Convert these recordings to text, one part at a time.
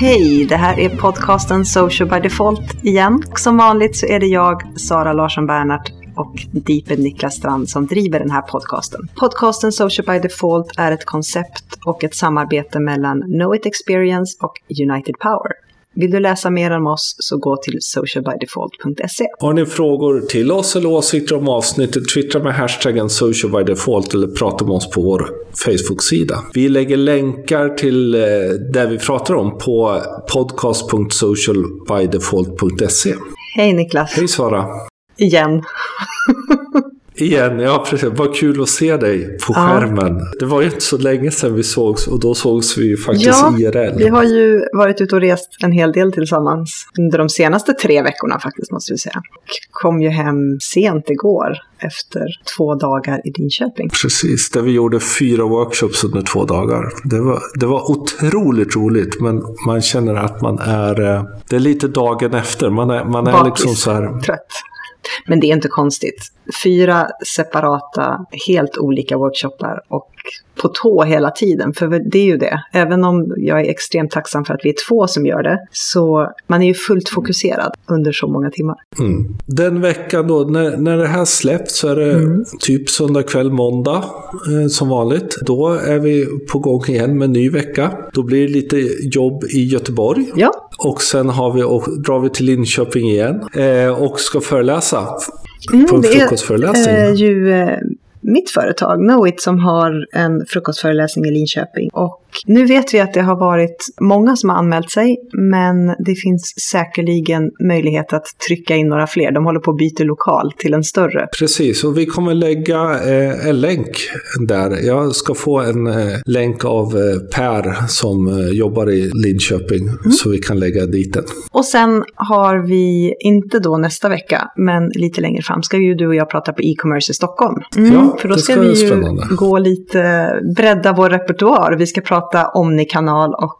Hej, det här är podcasten Social by Default igen. Som vanligt så är det jag, Sara Larsson Bernhardt och Deepen Niklas Strand som driver den här podcasten. Podcasten Social by Default är ett koncept och ett samarbete mellan Know It Experience och United Power. Vill du läsa mer om oss så gå till socialbydefault.se. Har ni frågor till oss eller åsikter om avsnittet, twittra med hashtaggen socialbydefault eller prata med oss på vår Facebook-sida. Vi lägger länkar till eh, det vi pratar om på podcast.socialbydefault.se. Hej Niklas! Hej Sara! Igen. Igen, ja precis. Vad kul att se dig på Ja. skärmen. Det var ju inte så länge sedan vi sågs och då sågs vi ju faktiskt Ja, IRL. Vi har ju varit ute och rest en hel del tillsammans under de senaste tre veckorna faktiskt måste vi säga. Och kom ju hem sent igår efter två dagar i Linköping. Precis, där vi gjorde fyra workshops under två dagar. Det var, det var otroligt roligt, men man känner att man är... eh, Det är lite dagen efter. Man är, man är Bakis. liksom så här... Trött. Men det är inte konstigt. Fyra separata, helt olika workshoppar och på tå hela tiden. För det är ju det. Även om jag är extremt tacksam för att vi är två som gör det, så man är ju fullt fokuserad under så många timmar. Mm. Den veckan då, när, när det här släpps så är det Mm. typ söndag kväll, måndag eh, som vanligt. Då är vi på gång igen med en ny vecka. Då blir det lite jobb i Göteborg. Ja, Och sen har vi, och, drar vi till Linköping igen eh, och ska föreläsa Mm, på en det frukostföreläsning. är eh, ju eh, mitt företag, Knowit, som har en frukostföreläsning i Linköping. Och nu vet vi att det har varit många som har anmält sig, men det finns säkerligen möjlighet att trycka in några fler. De håller på att byta lokal till en större. Precis, och vi kommer lägga eh, en länk där. Jag ska få en eh, länk av eh, Per som eh, jobbar i Linköping, Mm. så vi kan lägga dit den. Och sen har vi, inte då nästa vecka, men lite längre fram, ska ju du och jag prata på e-commerce i Stockholm. Mm, Ja, för då ska ska vi ju spännande. gå lite, bredda vår repertoar. Vi ska prata Omnikanal och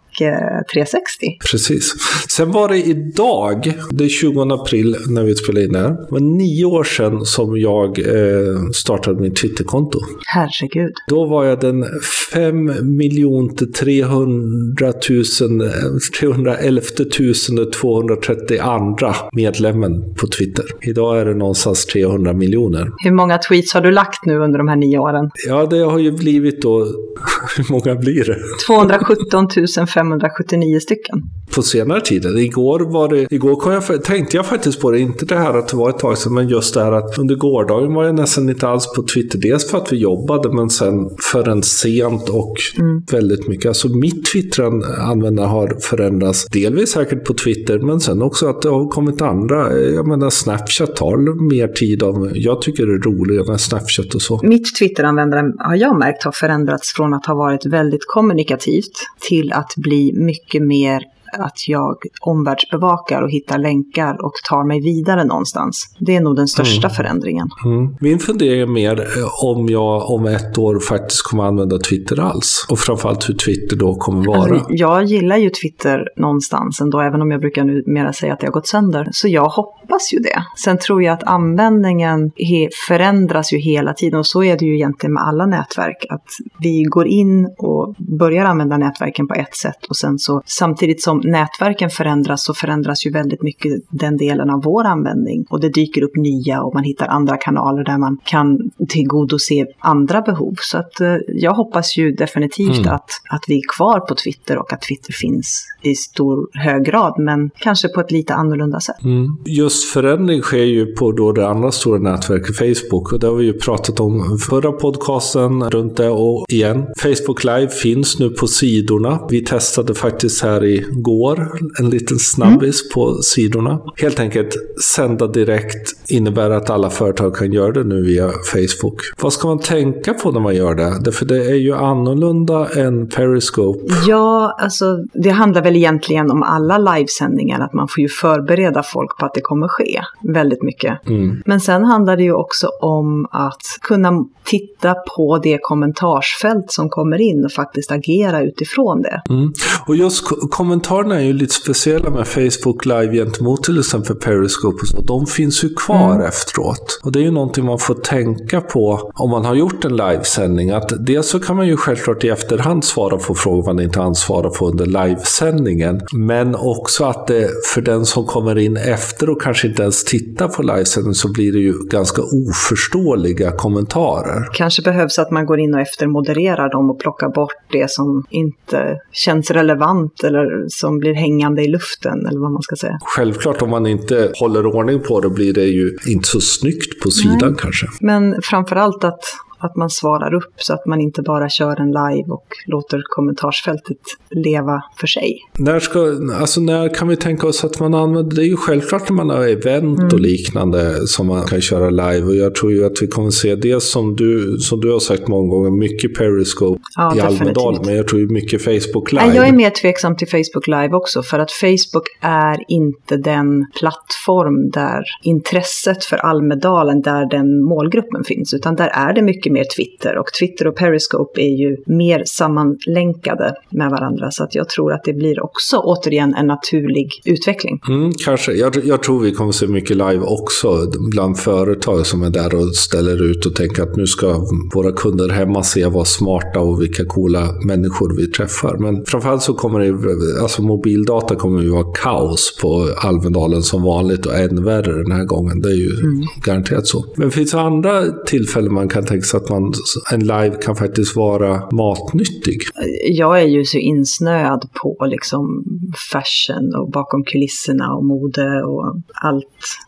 360. Precis. Sen var det idag, det är 20 april när vi spelade in det här. Det var nio år sedan som jag eh, startade mitt Twitterkonto. Herregud. Då var jag den 5 miljoner 300 000, 311 232 medlemmen på Twitter. Idag är det någonstans 300 miljoner. Hur många tweets har du lagt nu under de här nio åren? Ja, det har ju blivit då, hur många blir det? 217 579 stycken. På senare tiden. Igår, var det, igår kom jag, tänkte jag faktiskt på det, inte det här att det var ett tag sedan, men just det här att under gårdagen var jag nästan inte alls på Twitter. Dels för att vi jobbade, men sen förrän sent och väldigt mycket. Alltså mitt Twitter-användande har förändrats. Delvis säkert på Twitter, men sen också att det har kommit andra. Jag menar, Snapchat tar mer tid av, jag tycker det är roligare med Snapchat och så. Mitt Twitter-användande har jag märkt har förändrats från att ha varit väldigt kommunikativt till att bli mycket mer att jag omvärldsbevakar och hittar länkar och tar mig vidare någonstans. Det är nog den största förändringen. Mm. Min fundering är mer eh, om jag om ett år faktiskt kommer använda Twitter alls. Och framförallt hur Twitter då kommer vara. Alltså, jag gillar ju Twitter någonstans ändå, även om jag brukar numera säga att det har gått sönder. Så jag hoppas ju det. Sen tror jag att användningen förändras ju hela tiden och så är det ju egentligen med alla nätverk. Att vi går in och börjar använda nätverken på ett sätt och sen så samtidigt som nätverken förändras så förändras ju väldigt mycket den delen av vår användning. Och det dyker upp nya och man hittar andra kanaler där man kan tillgodose andra behov. Så att eh, jag hoppas ju definitivt Mm. att, att vi är kvar på Twitter och att Twitter finns i stor hög grad, men kanske på ett lite annorlunda sätt. Mm. Just förändring sker ju på då det andra stora nätverket Facebook. Och det har vi ju pratat om förra podcasten runt det och igen. Facebook Live finns nu på sidorna. Vi testade faktiskt här igår en liten snabbis på sidorna. Helt enkelt sända direkt innebär att alla företag kan göra det nu via Facebook. Vad ska man tänka på när man gör det? Därför det är ju annorlunda än Periscope. Ja, alltså det handlar väl egentligen om alla livesändningar, att man får ju förbereda folk på att det kommer ske väldigt mycket. Mm. Men sen handlar det ju också om att kunna titta på det kommentarsfält som kommer in och faktiskt agera utifrån det. Mm. Och just ko kommentarerna är ju lite speciella med Facebook Live gentemot till exempel Periscope och så. De finns ju kvar mm. efteråt. Och det är ju någonting man får tänka på om man har gjort en livesändning. Att dels så kan man ju självklart i efterhand svara på frågor man inte ansvarar för under livesändningen. Men också att det för den som kommer in efter och kanske inte ens tittar på livesändningen så blir det ju ganska oförståeliga kommentarer. Kanske behövs att man går in och eftermodererar dem och plockar bort det som inte känns relevant eller som blir hängande i luften eller vad man ska säga. Självklart om man inte håller ordning på det blir det ju inte så snyggt på sidan Nej. kanske. Men framförallt att att man svarar upp så att man inte bara kör en live och låter kommentarsfältet leva för sig. När, ska, alltså när kan vi tänka oss att man använder, det är ju självklart när man har event mm. och liknande som man kan köra live och jag tror ju att vi kommer se det som du, som du har sagt många gånger, mycket Periscope ja, i Almedalen, men jag tror ju mycket Facebook live. Jag är mer tveksam till Facebook live också för att Facebook är inte den plattform där intresset för Almedalen, där den målgruppen finns, utan där är det mycket mycket mer Twitter och Twitter och Periscope är ju mer sammanlänkade med varandra så att jag tror att det blir också återigen en naturlig utveckling. Mm, kanske. Jag, jag, tror vi kommer se mycket live också bland företag som är där och ställer ut och tänker att nu ska våra kunder hemma se vad smarta och vilka coola människor vi träffar. Men framförallt så kommer det, alltså mobildata kommer ju vara kaos på Almedalen som vanligt och än värre den här gången. Det är ju mm. garanterat så. Men finns det andra tillfällen man kan tänka sig att man, en live kan faktiskt vara matnyttig. Jag är ju så insnöad på liksom fashion och bakom kulisserna och mode och allt,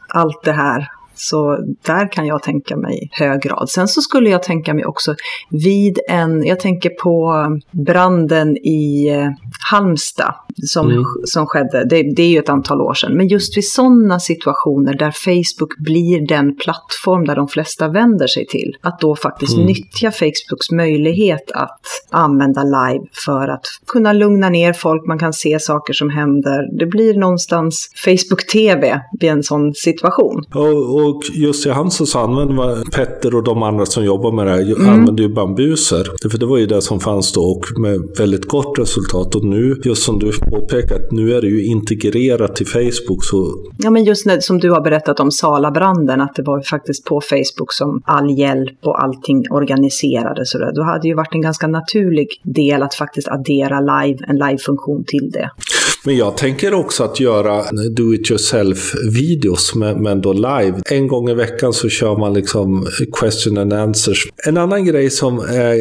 allt det här så där kan jag tänka mig hög grad. Sen så skulle jag tänka mig också vid en, jag tänker på branden i eh, Halmstad som, mm. som skedde, det, det, är ju ett antal år sedan, men just vid sådana situationer där Facebook blir den plattform där de flesta vänder sig till, att då faktiskt mm. nyttja Facebooks möjlighet att använda live för att kunna lugna ner folk, man kan se saker som händer. Det blir någonstans Facebook-TV vid en sån situation. Och, och just i Halmstad så använder man, Petter och de andra som jobbar med det här, mm. använder ju bambuser. För det var ju det som fanns då och med väldigt gott resultat. Och nu, just som du påpekat, nu är det ju integrerat till Facebook. Så... Ja, men just när, som du har berättat om Salabranden, att det var faktiskt på Facebook som all hjälp och allting organiserades. Och det. Då hade det ju varit en ganska naturlig del att faktiskt addera live, en live-funktion till det. Men jag tänker också att göra do it yourself-videos, men då live. En gång i veckan så kör man liksom question and answers. En annan grej som är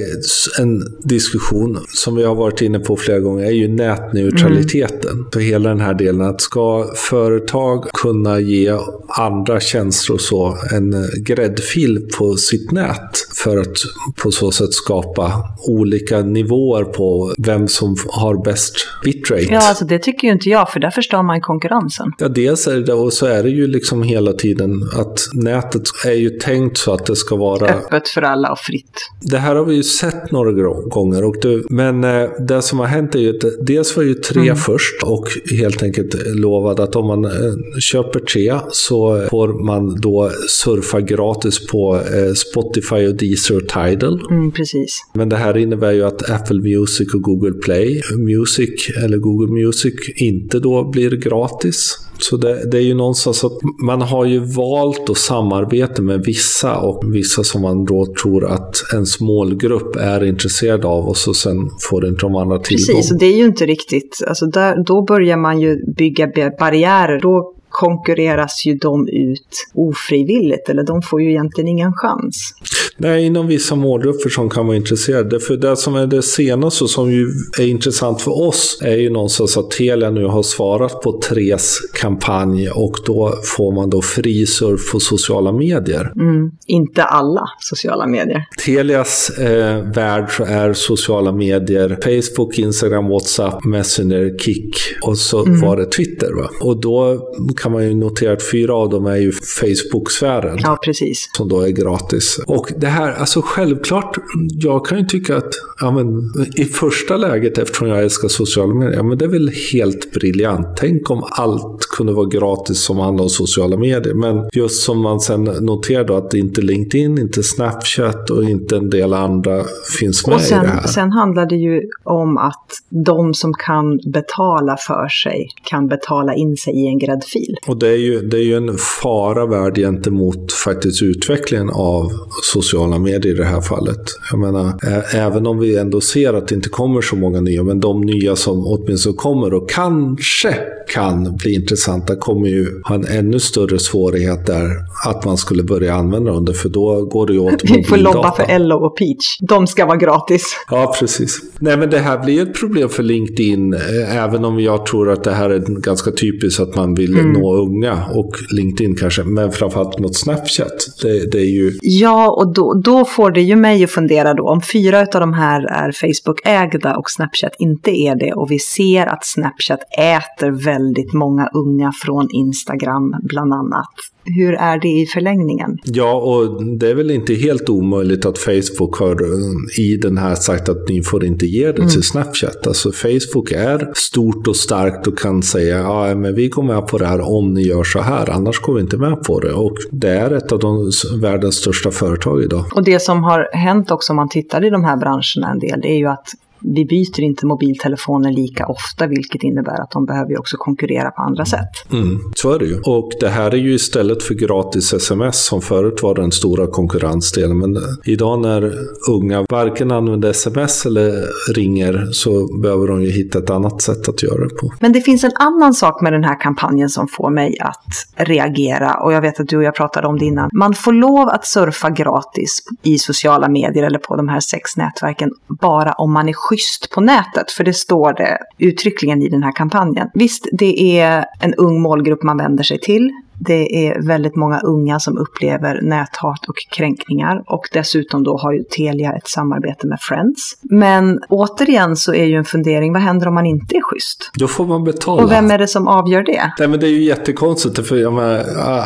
en diskussion som vi har varit inne på flera gånger är ju nätneutraliteten. Mm. För hela den här delen att ska företag kunna ge andra tjänster och så en gräddfil på sitt nät för att på så sätt skapa olika nivåer på vem som har bäst bitrate. Ja, alltså det tycker ju inte jag, för där förstör man konkurrensen. Ja, dels är det och så är det ju liksom hela tiden att nätet är ju tänkt så att det ska vara... Öppet för alla och fritt. Det här har vi ju sett några gånger. Och det, men eh, det som har hänt är ju att dels var ju tre mm. först och helt enkelt lovade att om man eh, köper tre så får man då surfa gratis på eh, Spotify och Deezer och Tidal. Mm, precis. Men det här innebär ju att Apple Music och Google Play Music eller Google Music inte då blir gratis. Så det, det, är ju någonstans att man har ju valt att samarbeta med vissa och vissa som man då tror att ens målgrupp är intresserad av och så sen får inte de andra tillgång. Precis, och det är ju inte riktigt, alltså där, då börjar man ju bygga barriärer. Då konkurreras ju de ut ofrivilligt, eller de får ju egentligen ingen chans. Nej, inom vissa målgrupper som kan vara intresserade. För det som är det senaste som ju är intressant för oss är ju någonstans att Telia nu har svarat på Tres kampanj och då får man då fri surf på sociala medier. Mm, inte alla sociala medier. Telias eh, värld är sociala medier, Facebook, Instagram, WhatsApp, Messenger, Kik och så mm. var det Twitter. Va? Och då kan man ju notera att fyra av dem är ju Facebook-sfären. Ja, precis. Som då är gratis. Och det här, alltså självklart, jag kan ju tycka att ja, men, i första läget, eftersom jag älskar sociala medier, ja, men det är väl helt briljant. Tänk om allt kunde vara gratis som handlar om sociala medier. Men just som man sen noterar då att inte LinkedIn, inte Snapchat och inte en del andra finns med och sen, i det här. Sen handlar det ju om att de som kan betala för sig kan betala in sig i en gräddfil. Och det är ju, det är ju en fara värd gentemot faktiskt utvecklingen av sociala medier i det här fallet. Jag menar, även om vi ändå ser att det inte kommer så många nya, men de nya som åtminstone kommer och kanske kan bli intressanta kommer ju ha en ännu större svårighet där att man skulle börja använda dem, för då går det ju åt Vi får lobba för Ello och Peach. De ska vara gratis. Ja, precis. Nej, men det här blir ett problem för LinkedIn, även om jag tror att det här är ganska typiskt att man vill mm. nå unga och LinkedIn kanske, men framförallt mot Snapchat. Det, det, är ju... Ja, och då, då får det ju mig att fundera då, om fyra av de här är Facebook-ägda och Snapchat inte är det och vi ser att Snapchat äter väldigt många unga från Instagram bland annat hur är det i förlängningen? Ja, och det är väl inte helt omöjligt att Facebook har eh, i den här sagt att ni får inte ge det mm. till Snapchat. Alltså Facebook är stort och starkt och kan säga ja, men vi går med på det här om ni gör så här, annars går vi inte med på det. Och det är ett av de världens största företag idag. Och det som har hänt också om man tittar i de här branscherna en del, det är ju att vi byter inte mobiltelefoner lika ofta, vilket innebär att de behöver också konkurrera på andra sätt. Mm, så är det ju. Och det här är ju istället för gratis sms som förut var den stora konkurrensdelen. Men idag när unga varken använder sms eller ringer så behöver de ju hitta ett annat sätt att göra det på. Men det finns en annan sak med den här kampanjen som får mig att reagera och jag vet att du och jag pratade om det innan. Man får lov att surfa gratis i sociala medier eller på de här sex nätverken bara om man är schysst på nätet, för det står det uttryckligen i den här kampanjen. Visst, det är en ung målgrupp man vänder sig till. Det är väldigt många unga som upplever näthat och kränkningar och dessutom då har ju Telia ett samarbete med Friends. Men återigen så är ju en fundering, vad händer om man inte är schysst? Då får man betala. Och vem är det som avgör det? Nej men det är ju jättekonstigt, för jag menar,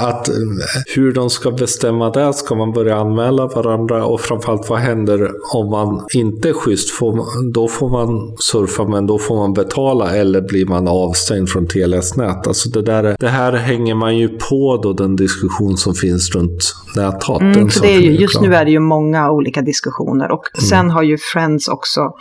att hur de ska bestämma det, ska man börja anmäla varandra och framförallt vad händer om man inte är schysst? Får man, då får man surfa men då får man betala eller blir man avstängd från Telias nät? Alltså det, där, det här hänger man ju på då den diskussion som finns runt näthat. Mm, för det är ju, just nu är det ju många olika diskussioner och mm. sen har ju Friends också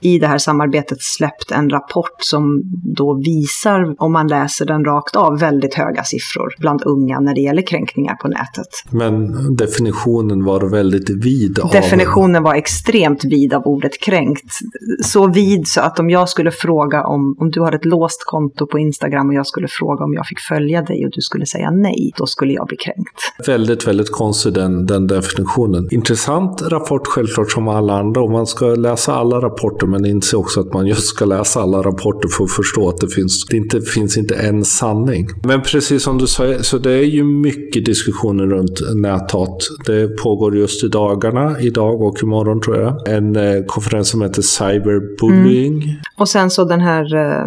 i det här samarbetet släppt en rapport som då visar, om man läser den rakt av, väldigt höga siffror bland unga när det gäller kränkningar på nätet. Men definitionen var väldigt vid? Av... Definitionen var extremt vid av ordet kränkt. Så vid så att om jag skulle fråga om, om du har ett låst konto på Instagram och jag skulle fråga om jag fick följa dig och du skulle säga nej, då skulle jag bli kränkt. Väldigt, väldigt konstig den, den definitionen. Intressant rapport självklart som alla andra och man ska läsa alla rapporter men inse också att man just ska läsa alla rapporter för att förstå att det finns, det inte, finns inte en sanning. Men precis som du säger, så det är ju mycket diskussioner runt näthat. Det pågår just i dagarna, idag och imorgon tror jag, en eh, konferens som heter Cyberbullying. Mm. Och sen så den här eh,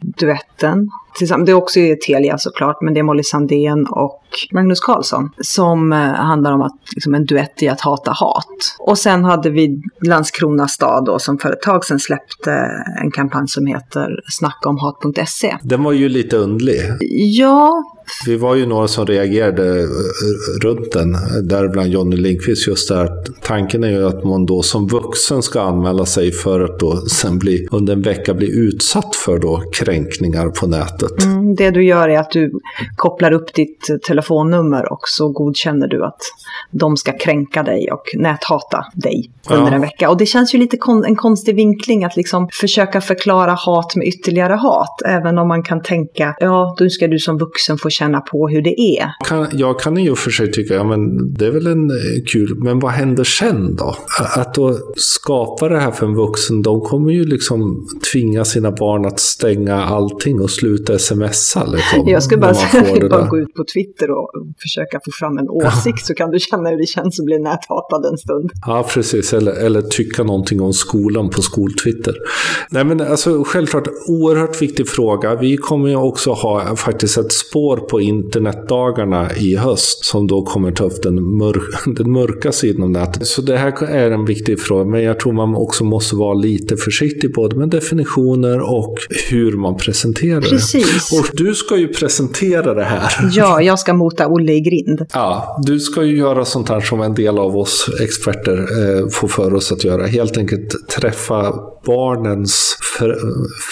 duetten det är också Telia såklart, men det är Molly Sandén och Magnus Carlsson som eh, handlar om att, liksom en duett i att hata hat. Och sen hade vi Landskrona stad då, som för ett tag sedan släppte en kampanj som heter snackaomhat.se. Den var ju lite undlig. Ja, vi var ju några som reagerade eh, runt den, däribland Jonny Lindqvist. Just där tanken är ju att man då som vuxen ska anmäla sig för att då sen bli, under en vecka bli utsatt för då kränkningar på nätet. Mm, det du gör är att du kopplar upp ditt telefonnummer och så godkänner du att de ska kränka dig och näthata dig under ja. en vecka. Och det känns ju lite kon en konstig vinkling att liksom försöka förklara hat med ytterligare hat. Även om man kan tänka, ja, då ska du som vuxen få känna på hur det är. Kan, jag kan och för sig tycka, ja men det är väl en eh, kul, men vad händer sen då? Att då skapa det här för en vuxen, de kommer ju liksom tvinga sina barn att stänga allting och sluta smsa. Liksom, jag skulle bara får det Bara gå ut på Twitter och försöka få fram en åsikt så kan du känna hur det känns att bli näthatad en stund. Ja, precis. Eller, eller tycka någonting om skolan på skoltwitter. Nej, men alltså självklart, oerhört viktig fråga. Vi kommer ju också ha faktiskt ett spår på internetdagarna i höst som då kommer ta upp den, mörk, den mörka sidan av nätet. Så det här är en viktig fråga, men jag tror man också måste vara lite försiktig både med definitioner och hur man presenterar Precis. det. Och du ska ju presentera det här. Ja, jag ska mota Olle i grind. Ja, du ska ju göra sånt här som en del av oss experter eh, får för oss att göra. Helt enkelt träffa barnens för,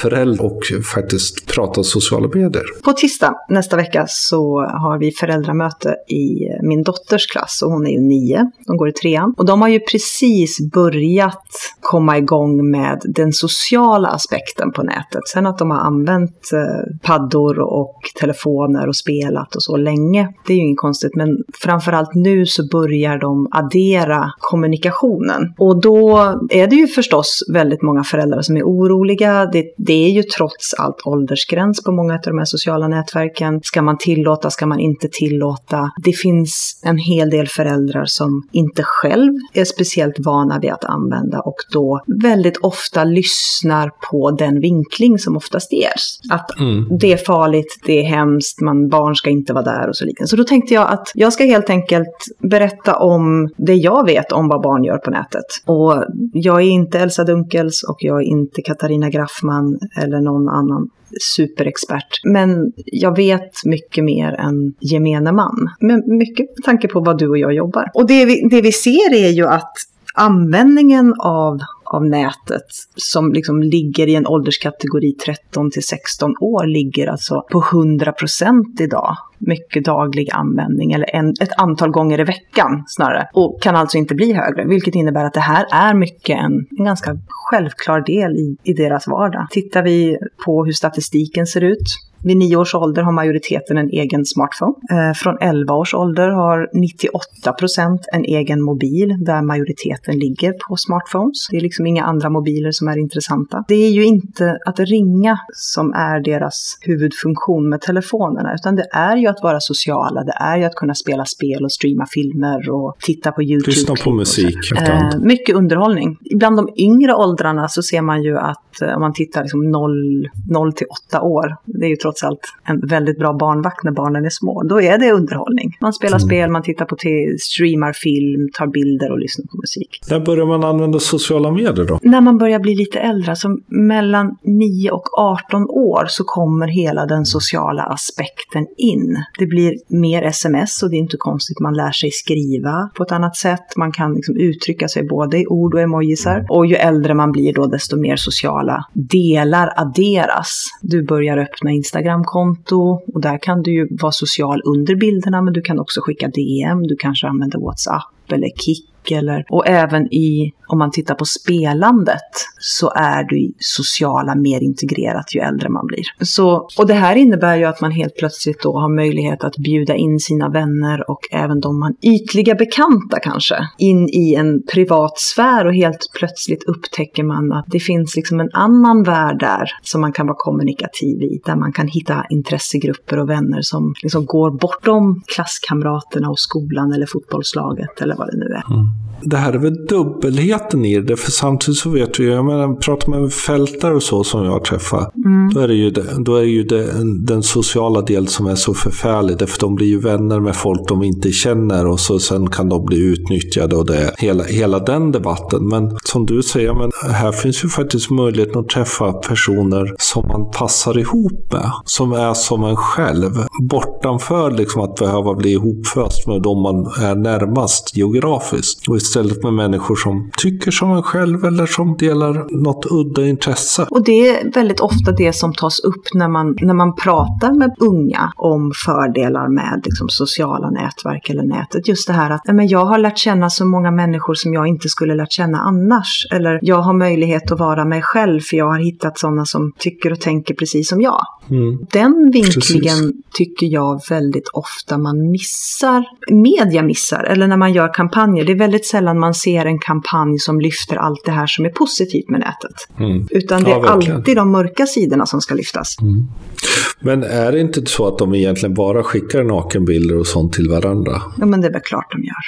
föräldrar och faktiskt prata sociala medier. På tisdag nästa vecka så har vi föräldramöte i min dotters klass och hon är ju nio, de går i trean. Och de har ju precis börjat komma igång med den sociala aspekten på nätet. Sen att de har använt eh, paddor och telefoner och spelat och så länge, det är ju inget konstigt. Men framförallt nu så börjar de addera kommunikationen. Och då är det ju förstås väldigt många föräldrar som är oroliga. Det, det är ju trots allt åldersgräns på många av de här sociala nätverken. Ska man tillåta, ska man inte tillåta? Det finns en hel del föräldrar som inte själv är speciellt vana vid att använda och då väldigt ofta lyssnar på den vinkling som oftast ges. Att Mm. det är farligt, det är hemskt, man, barn ska inte vara där och så liknande. Så då tänkte jag att jag ska helt enkelt berätta om det jag vet om vad barn gör på nätet. Och jag är inte Elsa Dunkels och jag är inte Katarina Graffman eller någon annan superexpert. Men jag vet mycket mer än gemene man. Men mycket med tanke på vad du och jag jobbar. Och det vi, det vi ser är ju att användningen av, av nätet som liksom ligger i en ålderskategori 13 till 16 år ligger alltså på 100 procent idag. Mycket daglig användning eller en, ett antal gånger i veckan snarare. Och kan alltså inte bli högre, vilket innebär att det här är mycket en, en ganska självklar del i, i deras vardag. Tittar vi på hur statistiken ser ut vid nio års ålder har majoriteten en egen smartphone. Eh, från 11 års ålder har 98 procent en egen mobil där majoriteten ligger på smartphones. Det är liksom inga andra mobiler som är intressanta. Det är ju inte att ringa som är deras huvudfunktion med telefonerna, utan det är ju att vara sociala. Det är ju att kunna spela spel och streama filmer och titta på YouTube. Lyssna på musik. Eh, mycket underhållning. Bland de yngre åldrarna så ser man ju att eh, om man tittar liksom 0, 0 till 8 år, det är ju trots allt en väldigt bra barnvakt när barnen är små, då är det underhållning. Man spelar Mm. spel, man tittar på streamar film, tar bilder och lyssnar på musik. När börjar man använda sociala medier då? När man börjar bli lite äldre, alltså mellan 9 och 18 år, så kommer hela den sociala aspekten in. Det blir mer sms och det är inte konstigt, man lär sig skriva på ett annat sätt. Man kan liksom uttrycka sig både i ord och emojisar. Och ju äldre man blir då, desto mer sociala delar adderas. Du börjar öppna Instagramkonto och där kan du ju vara social under bilderna, men du kan också skicka DM, du kanske använder WhatsApp eller Kik eller, och även i, om man tittar på spelandet, så är det sociala mer integrerat ju äldre man blir. Så, och det här innebär ju att man helt plötsligt då har möjlighet att bjuda in sina vänner och även de man ytliga bekanta kanske, in i en privat sfär och helt plötsligt upptäcker man att det finns liksom en annan värld där som man kan vara kommunikativ i, där man kan hitta intressegrupper och vänner som liksom går bortom klasskamraterna och skolan eller fotbollslaget eller vad det nu är. Mm. Det här är väl dubbelheten i det, för samtidigt så vet vi, jag menar, pratar man med fältare och så som jag träffar, då är det ju, det, då är det ju det, den sociala del som är så förfärlig, därför de blir ju vänner med folk de inte känner och så sen kan de bli utnyttjade och det, hela, hela den debatten. Men som du säger, men här finns ju faktiskt möjligheten att träffa personer som man passar ihop med, som är som en själv, bortanför liksom att behöva bli ihopföst med de man är närmast geografiskt. Och istället med människor som tycker som en själv eller som delar något udda intresse. Och det är väldigt ofta det som tas upp när man, när man pratar med unga om fördelar med liksom, sociala nätverk eller nätet. Just det här att "Nej, men jag har lärt känna så många människor som jag inte skulle lärt känna annars. Eller jag har möjlighet att vara mig själv för jag har hittat sådana som tycker och tänker precis som jag. Mm. Den vinklingen Precis. tycker jag väldigt ofta man missar, media missar, eller när man gör kampanjer. Det är väldigt sällan man ser en kampanj som lyfter allt det här som är positivt med nätet. Mm. Utan det Ja, är verkligen. alltid de mörka sidorna som ska lyftas. Men är det inte så att de egentligen bara skickar nakenbilder och sånt till varandra? Ja, men det är väl klart de gör.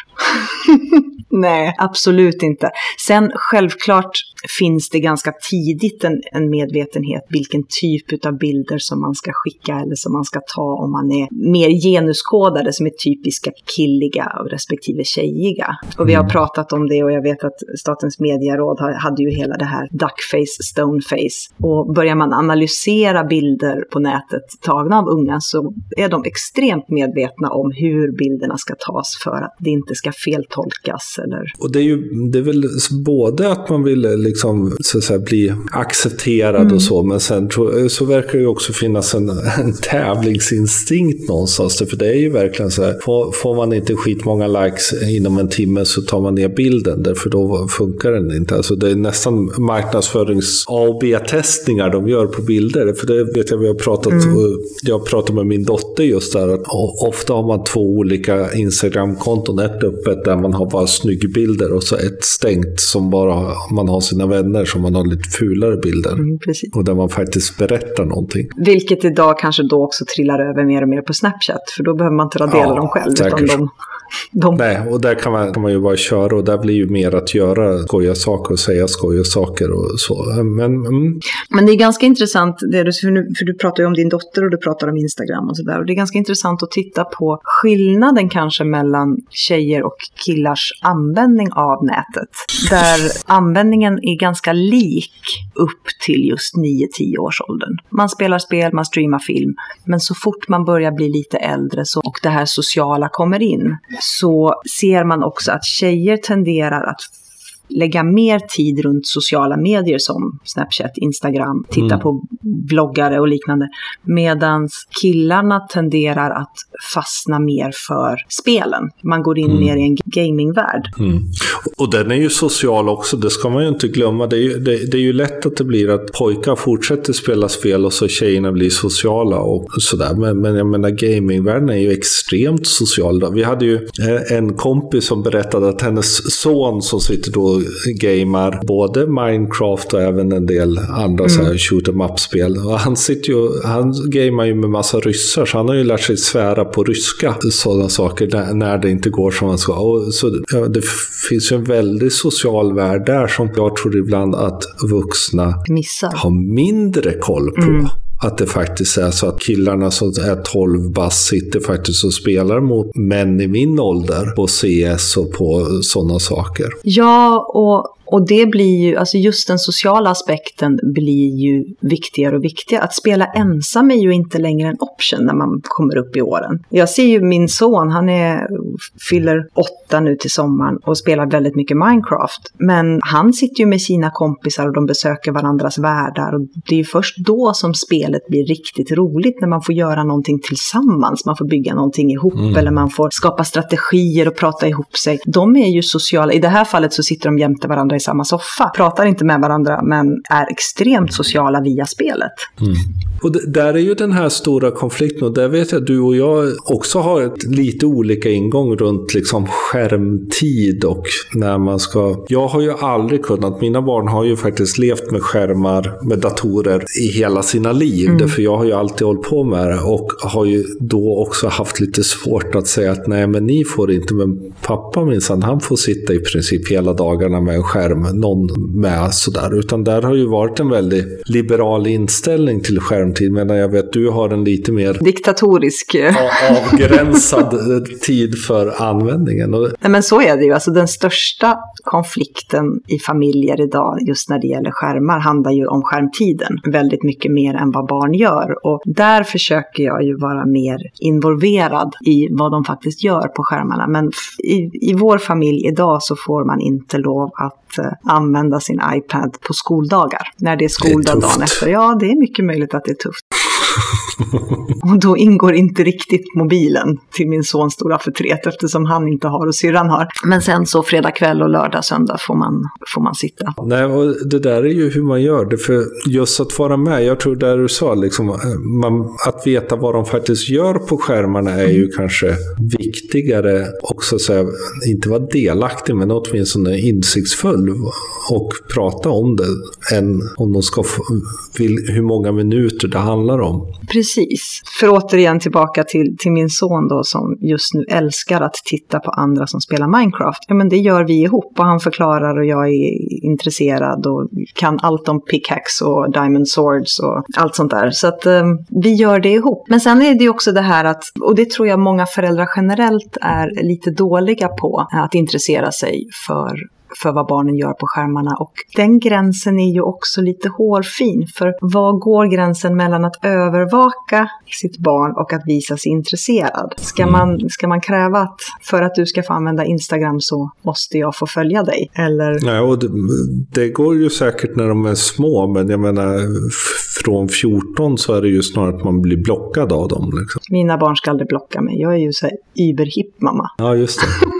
Nej, absolut inte. Sen självklart finns det ganska tidigt en, en medvetenhet vilken typ av bilder som man ska skicka eller som man ska ta om man är mer genuskodade som är typiska killiga och respektive tjejiga. Och vi har pratat om det och jag vet att Statens medieråd hade ju hela det här duckface, stoneface. Och börjar man analysera bilder på nätet tagna av unga så är de extremt medvetna om hur bilderna ska tas för att det inte ska feltolkas eller Och det är ju det är väl både att man vill liksom, så att säga, bli accepterad och så, men sen så verkar det ju också finnas en, en tävlingsinstinkt någonstans. För det är ju verkligen så här, får, får man inte skitmånga likes inom en timme så tar man ner bilden, därför då funkar den inte. Alltså det är nästan marknadsförings A och B-testningar de gör på bilder. För det vet jag, vi har pratat, och jag pratat med min dotter just där, att ofta har man två olika Instagram-konton, ett öppet där man har bara snyggbilder och så ett stängt som bara man har sina vänner som man har lite fulare bilder. Mm. Och där man faktiskt berättar någonting. Vilket idag kanske då också trillar över mer och mer på Snapchat, för då behöver man inte radera Ja, dem själv, säkert. utan de, de Nej, och där kan man, kan man ju bara köra och där blir ju mer att göra skoja saker och säga skoja saker och så. Men mm, Men det är ganska intressant, det du, för, nu, för du pratar ju om din dotter och du pratar om Instagram och sådär. Och det är ganska intressant att titta på skillnaden kanske mellan tjejer och killars användning av nätet. Där användningen är ganska lik upp till just 9-10 års åldern. Man spelar spel, man streamar film, men så fort man börjar bli lite äldre så, och det här sociala kommer in så ser man också att tjejer tenderar att lägga mer tid runt sociala medier som Snapchat, Instagram, titta Mm. på bloggare och liknande. Medan killarna tenderar att fastna mer för spelen. Man går in Mm. mer i en gamingvärld. Och den är ju social också, det ska man ju inte glömma. Det är ju, det, det är ju lätt att det blir att pojkar fortsätter spela spel och så tjejerna blir sociala och sådär. Men, men jag menar, gamingvärlden är ju extremt social. Vi hade ju eh, en kompis som berättade att hennes son som sitter då och gamar både Minecraft och även en del andra så här shoot em up-spel. Och han sitter ju, han gamar ju med massa ryssar, så han har ju lärt sig svära på ryska, sådana saker, när, när det inte går som man ska. Och så, ja, det finns ju en väldigt social värld där som jag tror ibland att vuxna Missar. har mindre koll på. Att det faktiskt är så att killarna som är 12 bass sitter faktiskt och spelar mot män i min ålder på CS och på sådana saker. Ja, och, och det blir ju, alltså just den sociala aspekten blir ju viktigare och viktigare. Att spela ensam är ju inte längre en option när man kommer upp i åren. Jag ser ju min son, han är, fyller åtta nu till sommaren och spelar väldigt mycket Minecraft. Men han sitter ju med sina kompisar och de besöker varandras världar. Och det är ju först då som spelet blir riktigt roligt, när man får göra någonting tillsammans. Man får bygga någonting ihop eller man får skapa strategier och prata ihop sig. De är ju sociala. I det här fallet så sitter de jämte varandra i samma soffa. Pratar inte med varandra men är extremt sociala via spelet. Och det, där är ju den här stora konflikten och där vet jag att du och jag också har ett lite olika ingång runt liksom skärmtid och när man ska... Jag har ju aldrig kunnat, mina barn har ju faktiskt levt med skärmar, med datorer i hela sina liv. Därför jag har ju alltid hållit på med det och har ju då också haft lite svårt att säga att nej men ni får inte, men pappa minsann, han får sitta i princip hela dagarna med en skärm, någon med sådär. Utan där har ju varit en väldigt liberal inställning till skärmtid, medan jag vet du har en lite mer Diktatorisk. eh, avgränsad eh, tid för användningen. Nej, men så är det ju. Alltså, den största konflikten i familjer idag, just när det gäller skärmar, handlar ju om skärmtiden. Väldigt mycket mer än vad barn gör. Och där försöker jag ju vara mer involverad i vad de faktiskt gör på skärmarna. Men i, i vår familj idag så får man inte lov att använda sin iPad på skoldagar. När det är skoldag dagen efter. Ja, det är mycket möjligt att det är tufft. och då ingår inte riktigt mobilen till min sons stora förtret eftersom han inte har och syrran har. Men sen så fredag kväll och lördag, söndag får man, får man sitta. Nej, och det där är ju hur man gör det. För just att vara med, jag tror där du sa, liksom, man, att veta vad de faktiskt gör på skärmarna är ju kanske viktigare också, så här, inte vara delaktig, men åtminstone insiktsfull och prata om det, än om de ska få, vill, hur många minuter det handlar om. Precis. Precis. För återigen tillbaka till, till min son då som just nu älskar att titta på andra som spelar Minecraft. Ja men det gör vi ihop och han förklarar och jag är intresserad och kan allt om pickaxe och diamond swords och allt sånt där. Så att um, vi gör det ihop. Men sen är det ju också det här att, och det tror jag många föräldrar generellt är lite dåliga på, att intressera sig för för vad barnen gör på skärmarna. Och den gränsen är ju också lite hårfin. För var går gränsen mellan att övervaka sitt barn och att visa sig intresserad? Ska Mm. man, ska man kräva att för att du ska få använda Instagram så måste jag få följa dig? Eller Nej, och det, det går ju säkert när de är små, men jag menar från 14 så är det ju snarare att man blir blockad av dem. Liksom. mina barn ska aldrig blocka mig. Jag är ju så här überhipp mamma. Ja, just det.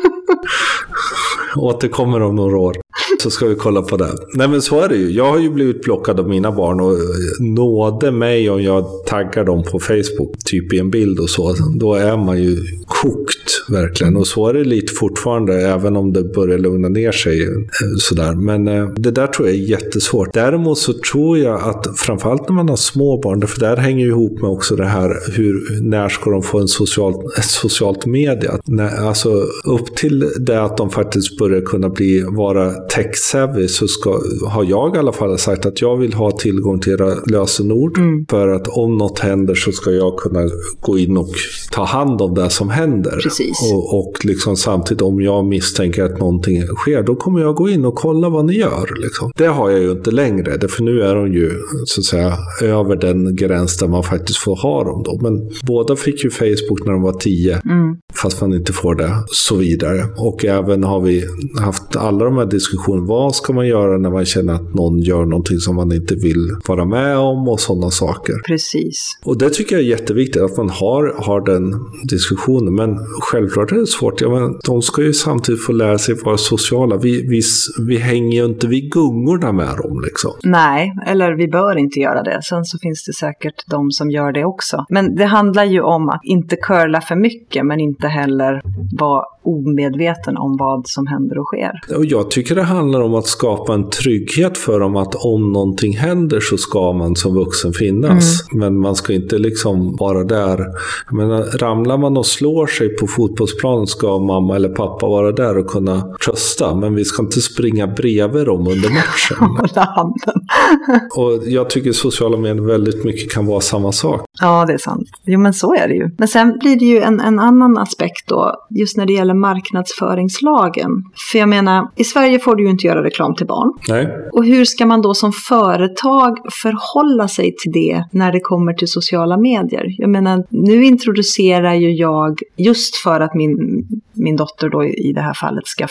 Återkommer om några år. Så ska vi kolla på det. Nej men så är det ju. Jag har ju blivit blockad av mina barn och eh, nåde mig om jag taggar dem på Facebook, typ i en bild och så. Då är man ju kokt verkligen. Och så är det lite fortfarande, även om det börjar lugna ner sig. Eh, sådär. Men eh, det där tror jag är jättesvårt. Däremot så tror jag att framförallt när man har små barn, för där hänger ju ihop med också det här hur, när ska de få en social, ett socialt media? Alltså upp till det att de faktiskt börjar kunna bli, vara tech-savvy så ska, har jag i alla fall sagt att jag vill ha tillgång till era lösenord. För att om något händer så ska jag kunna gå in och ta hand om det som händer. Precis. Och, och liksom samtidigt om jag misstänker att någonting sker, då kommer jag gå in och kolla vad ni gör. Liksom. Det har jag ju inte längre, för nu är de ju så att säga över den gräns där man faktiskt får ha dem. Då. Men båda fick ju Facebook när de var tio, fast man inte får det, så vidare. Och även har vi haft alla de här diskussionerna, vad ska man göra när man känner att någon gör någonting som man inte vill vara med om och sådana saker. Precis. Och det tycker jag är jätteviktigt att man har, har den diskussionen. Men självklart är det svårt. Ja, men de ska ju samtidigt få lära sig vara sociala. Vi, vi, vi hänger ju inte vid gungorna med dem liksom. Nej, eller vi bör inte göra det. Sen så finns det säkert de som gör det också. Men det handlar ju om att inte curla för mycket, men inte heller vara omedveten om vad som händer och sker. Och jag tycker det handlar om att skapa en trygghet för dem att om någonting händer så ska man som vuxen finnas. Men man ska inte liksom vara där. Jag menar, ramlar man och slår sig på fotbollsplanen ska mamma eller pappa vara där och kunna trösta. Men vi ska inte springa bredvid dem under matchen. Och jag tycker sociala medier väldigt mycket kan vara samma sak. Ja, det är sant. Jo, men så är det ju. Men sen blir det ju en, en annan aspekt då, just när det gäller marknadsföringslagen. För jag menar, i Sverige får du ju inte göra reklam till barn. Nej, Och hur ska man då som företag förhålla sig till det när det kommer till sociala medier? Jag menar, nu introducerar ju jag, just för att min, min dotter då i det här fallet ska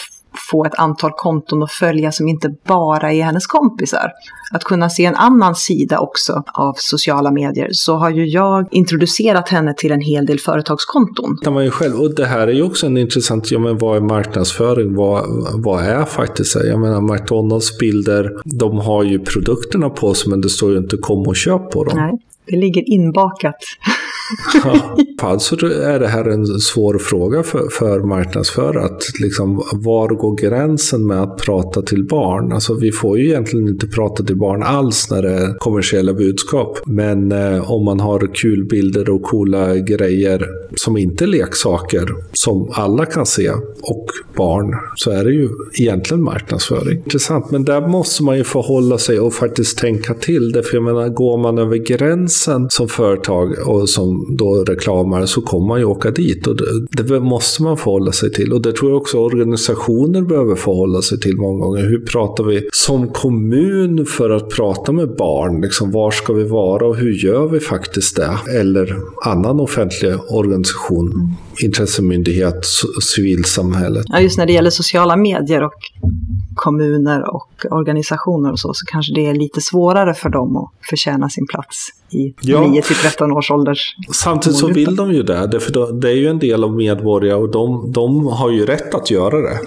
få ett antal konton att följa som inte bara är hennes kompisar. Att kunna se en annan sida också av sociala medier så har ju jag introducerat henne till en hel del företagskonton. kan man ju själv. Och det här är ju också en intressant, ja men vad är marknadsföring? Vad, vad är faktiskt det? Jag menar McDonalds bilder, de har ju produkterna på sig men det står ju inte kom och köp på dem. Nej, det ligger inbakat. Ja. Alltså är det här en svår fråga för, för marknadsförare. Att liksom, var går gränsen med att prata till barn? Alltså, vi får ju egentligen inte prata till barn alls när det är kommersiella budskap. Men eh, om man har kul bilder och coola grejer som inte är leksaker, som alla kan se, och barn, så är det ju egentligen marknadsföring. Intressant, men där måste man ju förhålla sig och faktiskt tänka till Därför jag menar, går man över gränsen som företag och som då reklamare så kommer man ju åka dit. Och det, det måste man förhålla sig till. Och det tror jag också organisationer behöver förhålla sig till många gånger. Hur pratar vi som kommun för att prata med barn? Liksom, var ska vi vara och hur gör vi faktiskt det? Eller annan offentlig organisation, intressemyndighet, c- civilsamhället. Ja, just när det gäller sociala medier och kommuner och organisationer och så, så kanske det är lite svårare för dem att förtjäna sin plats i Ja. 9 till 13 års ålders. Samtidigt så vill de ju det, det, för det är ju en del av medborgare och de, de har ju rätt att göra det.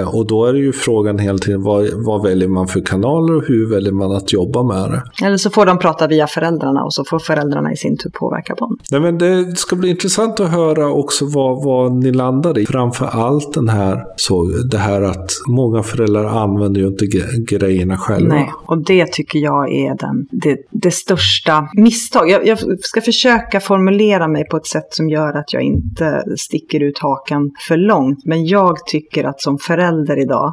Eh, och då är det ju frågan hela tiden, vad, vad väljer man för kanaler och hur väljer man att jobba med det? Eller så får de prata via föräldrarna och så får föräldrarna i sin tur påverka dem. Nej, men det ska bli intressant att höra också vad, vad ni landar i. Framför allt den här, så, det här att många föräldrar använder ju inte grejerna själva. Nej, och det tycker jag är den, det, det största misstag. Jag, jag ska försöka formulera mig på ett sätt som gör att jag inte sticker ut hakan för långt. Men jag tycker att som förälder idag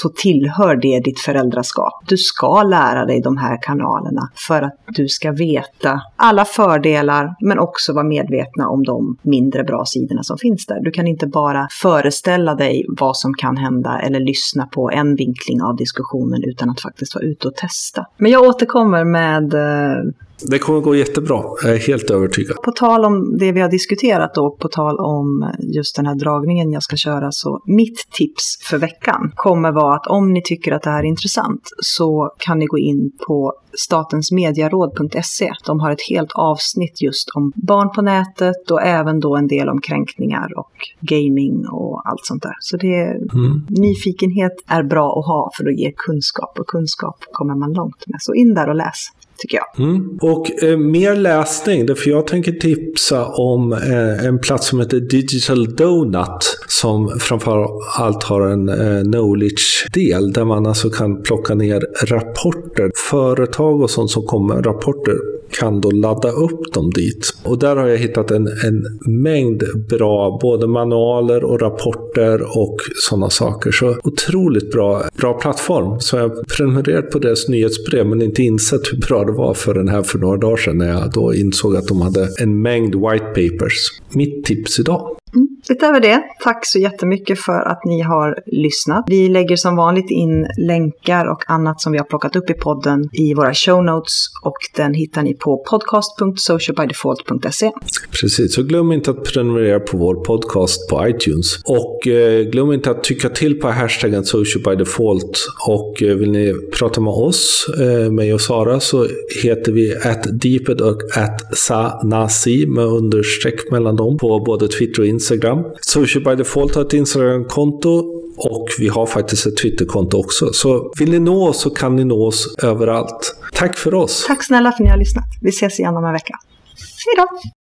så tillhör det ditt föräldraskap. Du ska lära dig de här kanalerna för att du ska veta alla fördelar men också vara medvetna om de mindre bra sidorna som finns där. Du kan inte bara föreställa dig vad som kan hända eller lyssna på en vinkling av diskussionen utan att faktiskt vara ute och testa. Men jag återkommer med eh, det kommer gå jättebra, jag är helt övertygad. på tal om det vi har diskuterat då, på tal om just den här dragningen jag ska köra, så mitt tips för veckan kommer vara att om ni tycker att det här är intressant så kan ni gå in på statensmediaråd.se. De har ett helt avsnitt just om barn på nätet och även då en del om kränkningar och gaming och allt sånt där. Så det, Mm. nyfikenhet är bra att ha för att ge kunskap och kunskap kommer man långt med. Så in där och läs, tycker jag. Mm. Och eh, mer läsning, därför jag tänker tipsa om eh, en plats som heter Digital Donut som framför allt har en eh, knowledge-del där man alltså kan plocka ner rapporter. Företag och sånt som kommer med rapporter kan då ladda upp dem dit. Och där har jag hittat en, en mängd bra, både manualer och rapporter och sådana saker. Så otroligt bra, bra plattform. Så jag har prenumererat på deras nyhetsbrev men inte insett hur bra det var för den här för några dagar sedan när jag då insåg att de hade en mängd white papers. Mitt tips idag. Utöver det, tack så jättemycket för att ni har lyssnat. Vi lägger som vanligt in länkar och annat som vi har plockat upp i podden i våra show notes och den hittar ni på podcast.socialbydefault.se. Precis, så glöm inte att prenumerera på vår podcast på iTunes. Och eh, glöm inte att tycka till på hashtaggen socialbydefault. Och eh, vill ni prata med oss, eh, mig och Sara, så heter vi at deeped och at sanasi med understreck mellan dem på både Twitter och Instagram. Social by default har ett Instagram-konto och vi har faktiskt ett Twitterkonto också. Så vill ni nå oss så kan ni nå oss överallt. Tack för oss! Tack snälla för att ni har lyssnat. Vi ses igen om en vecka. Hej då!